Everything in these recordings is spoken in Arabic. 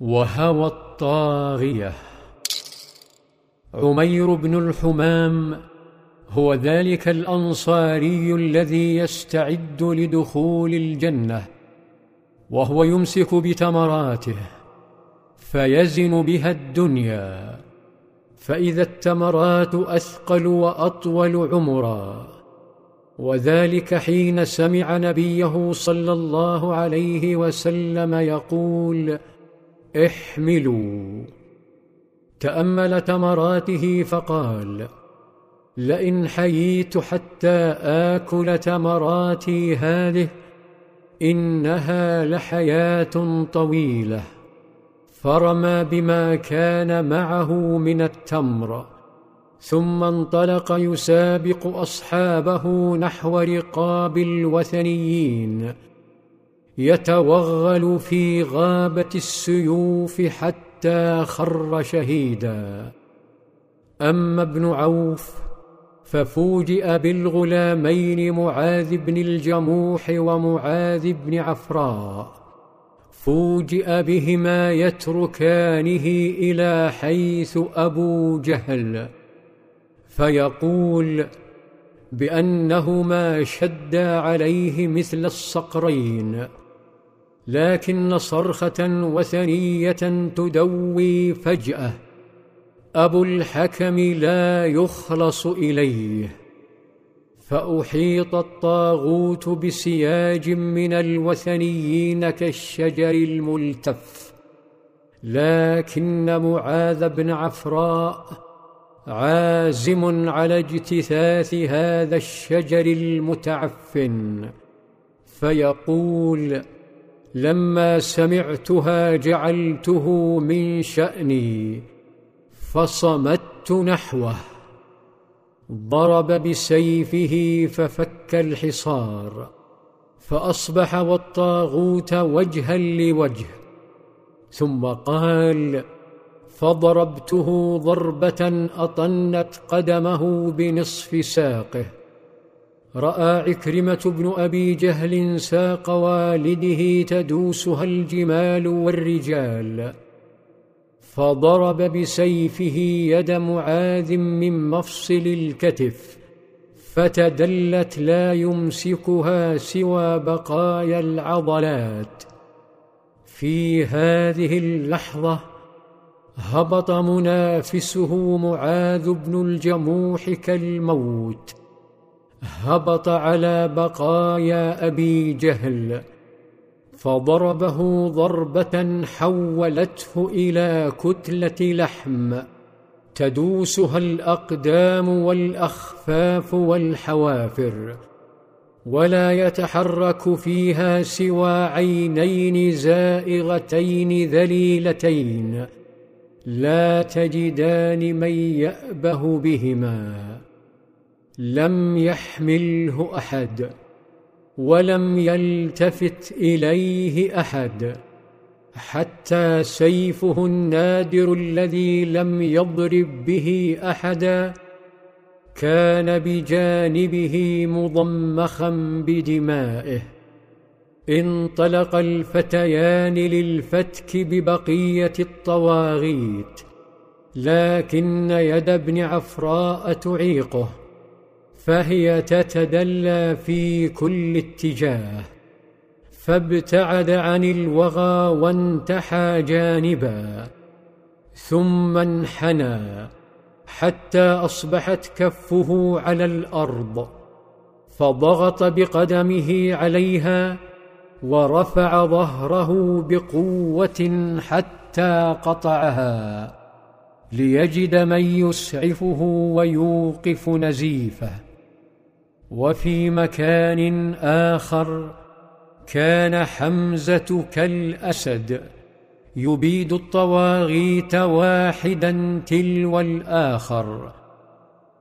وهوى الطاغية. عمير بن الحمام هو ذلك الأنصاري الذي يستعد لدخول الجنة وهو يمسك بتمراته فيزن بها الدنيا. فإذا التمرات أثقل وأطول عمرا. وذلك حين سمع نبيه صلى الله عليه وسلم يقول احملوا. تأمل تمراته فقال لئن حييت حتى آكل تمراتي هذه إنها لحياة طويلة. فرمى بما كان معه من التمر ثم انطلق يسابق أصحابه نحو رقاب الوثنيين. يتوغل في غابة السيوف حتى خر شهيدا. أما ابن عوف ففوجئ بالغلامين معاذ بن الجموح ومعاذ بن عفراء. فوجئ بهما يتركانه إلى حيث أبو جهل. فيقول بأنهما شدا عليه مثل الصقرين. لكن صرخة وثنية تدوي فجأة. أبو الحكم لا يخلص إليه. فأحيط الطاغوت بسياج من الوثنيين كالشجر الملتف. لكن معاذ بن عفراء عازم على اجتثاث هذا الشجر المتعفن فيقول لما سمعتها جعلته من شأني فصمت نحوه ضرب بسيفه ففك الحصار فأصبح والطاغوت وجها لوجه ثم قال فضربته ضربة أطنت قدمه بنصف ساقه رأى عكرمة بن أبي جهل ساق والده تدوسها الجمال والرجال فضرب بسيفه يد معاذ من مفصل الكتف فتدلت لا يمسكها سوى بقايا العضلات. في هذه اللحظة هبط منافسه معاذ بن الجموح كالموت. هبط على بقايا أبي جهل فضربه ضربة حولته إلى كتلة لحم. تدوسها الأقدام والأخفاف والحوافر ولا يتحرك فيها سوى عينين زائغتين ذليلتين. لا تجدان من يأبه بهما. لم يحمله أحد ولم يلتفت إليه أحد حتى سيفه النادر الذي لم يضرب به احدا كان بجانبه مضمخا بدمائه. انطلق الفتيان للفتك ببقية الطواغيت لكن يد ابن عفراء تعيقه. فهي تتدلى في كل اتجاه فابتعد عن الوغى وانتحى جانبا ثم انحنى حتى أصبحت كفه على الأرض فضغط بقدمه عليها ورفع ظهره بقوة حتى قطعها ليجد من يسعفه ويوقف نزيفه. وفي مكان آخر كان حمزة كالأسد يبيد الطواغيت واحدا تلو الآخر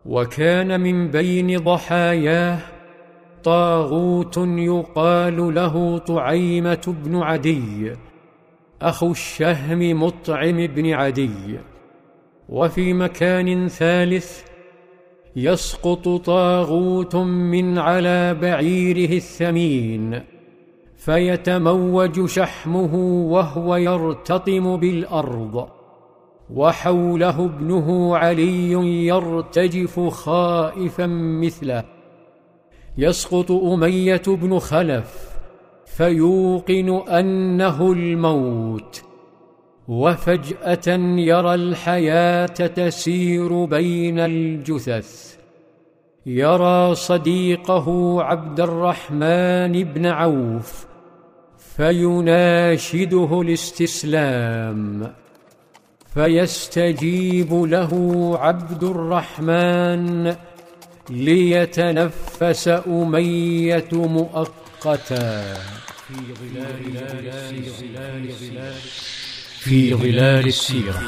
وكان من بين ضحاياه طاغوت يقال له طعيمة بن عدي أخو الشهم مطعم بن عدي. وفي مكان ثالث يسقط طاغوت من على بعيره الثمين فيتموج شحمه وهو يرتطم بالأرض وحوله ابنه علي يرتجف خائفا مثله. يسقط أمية بن خلف فيوقن أنه الموت. وفجأة يرى الحياة تسير بين الجثث. يرى صديقه عبد الرحمن بن عوف فيناشده الاستسلام فيستجيب له عبد الرحمن ليتنفس أمية مؤقتا. في ظلال في ظلال في ظلال السيرة.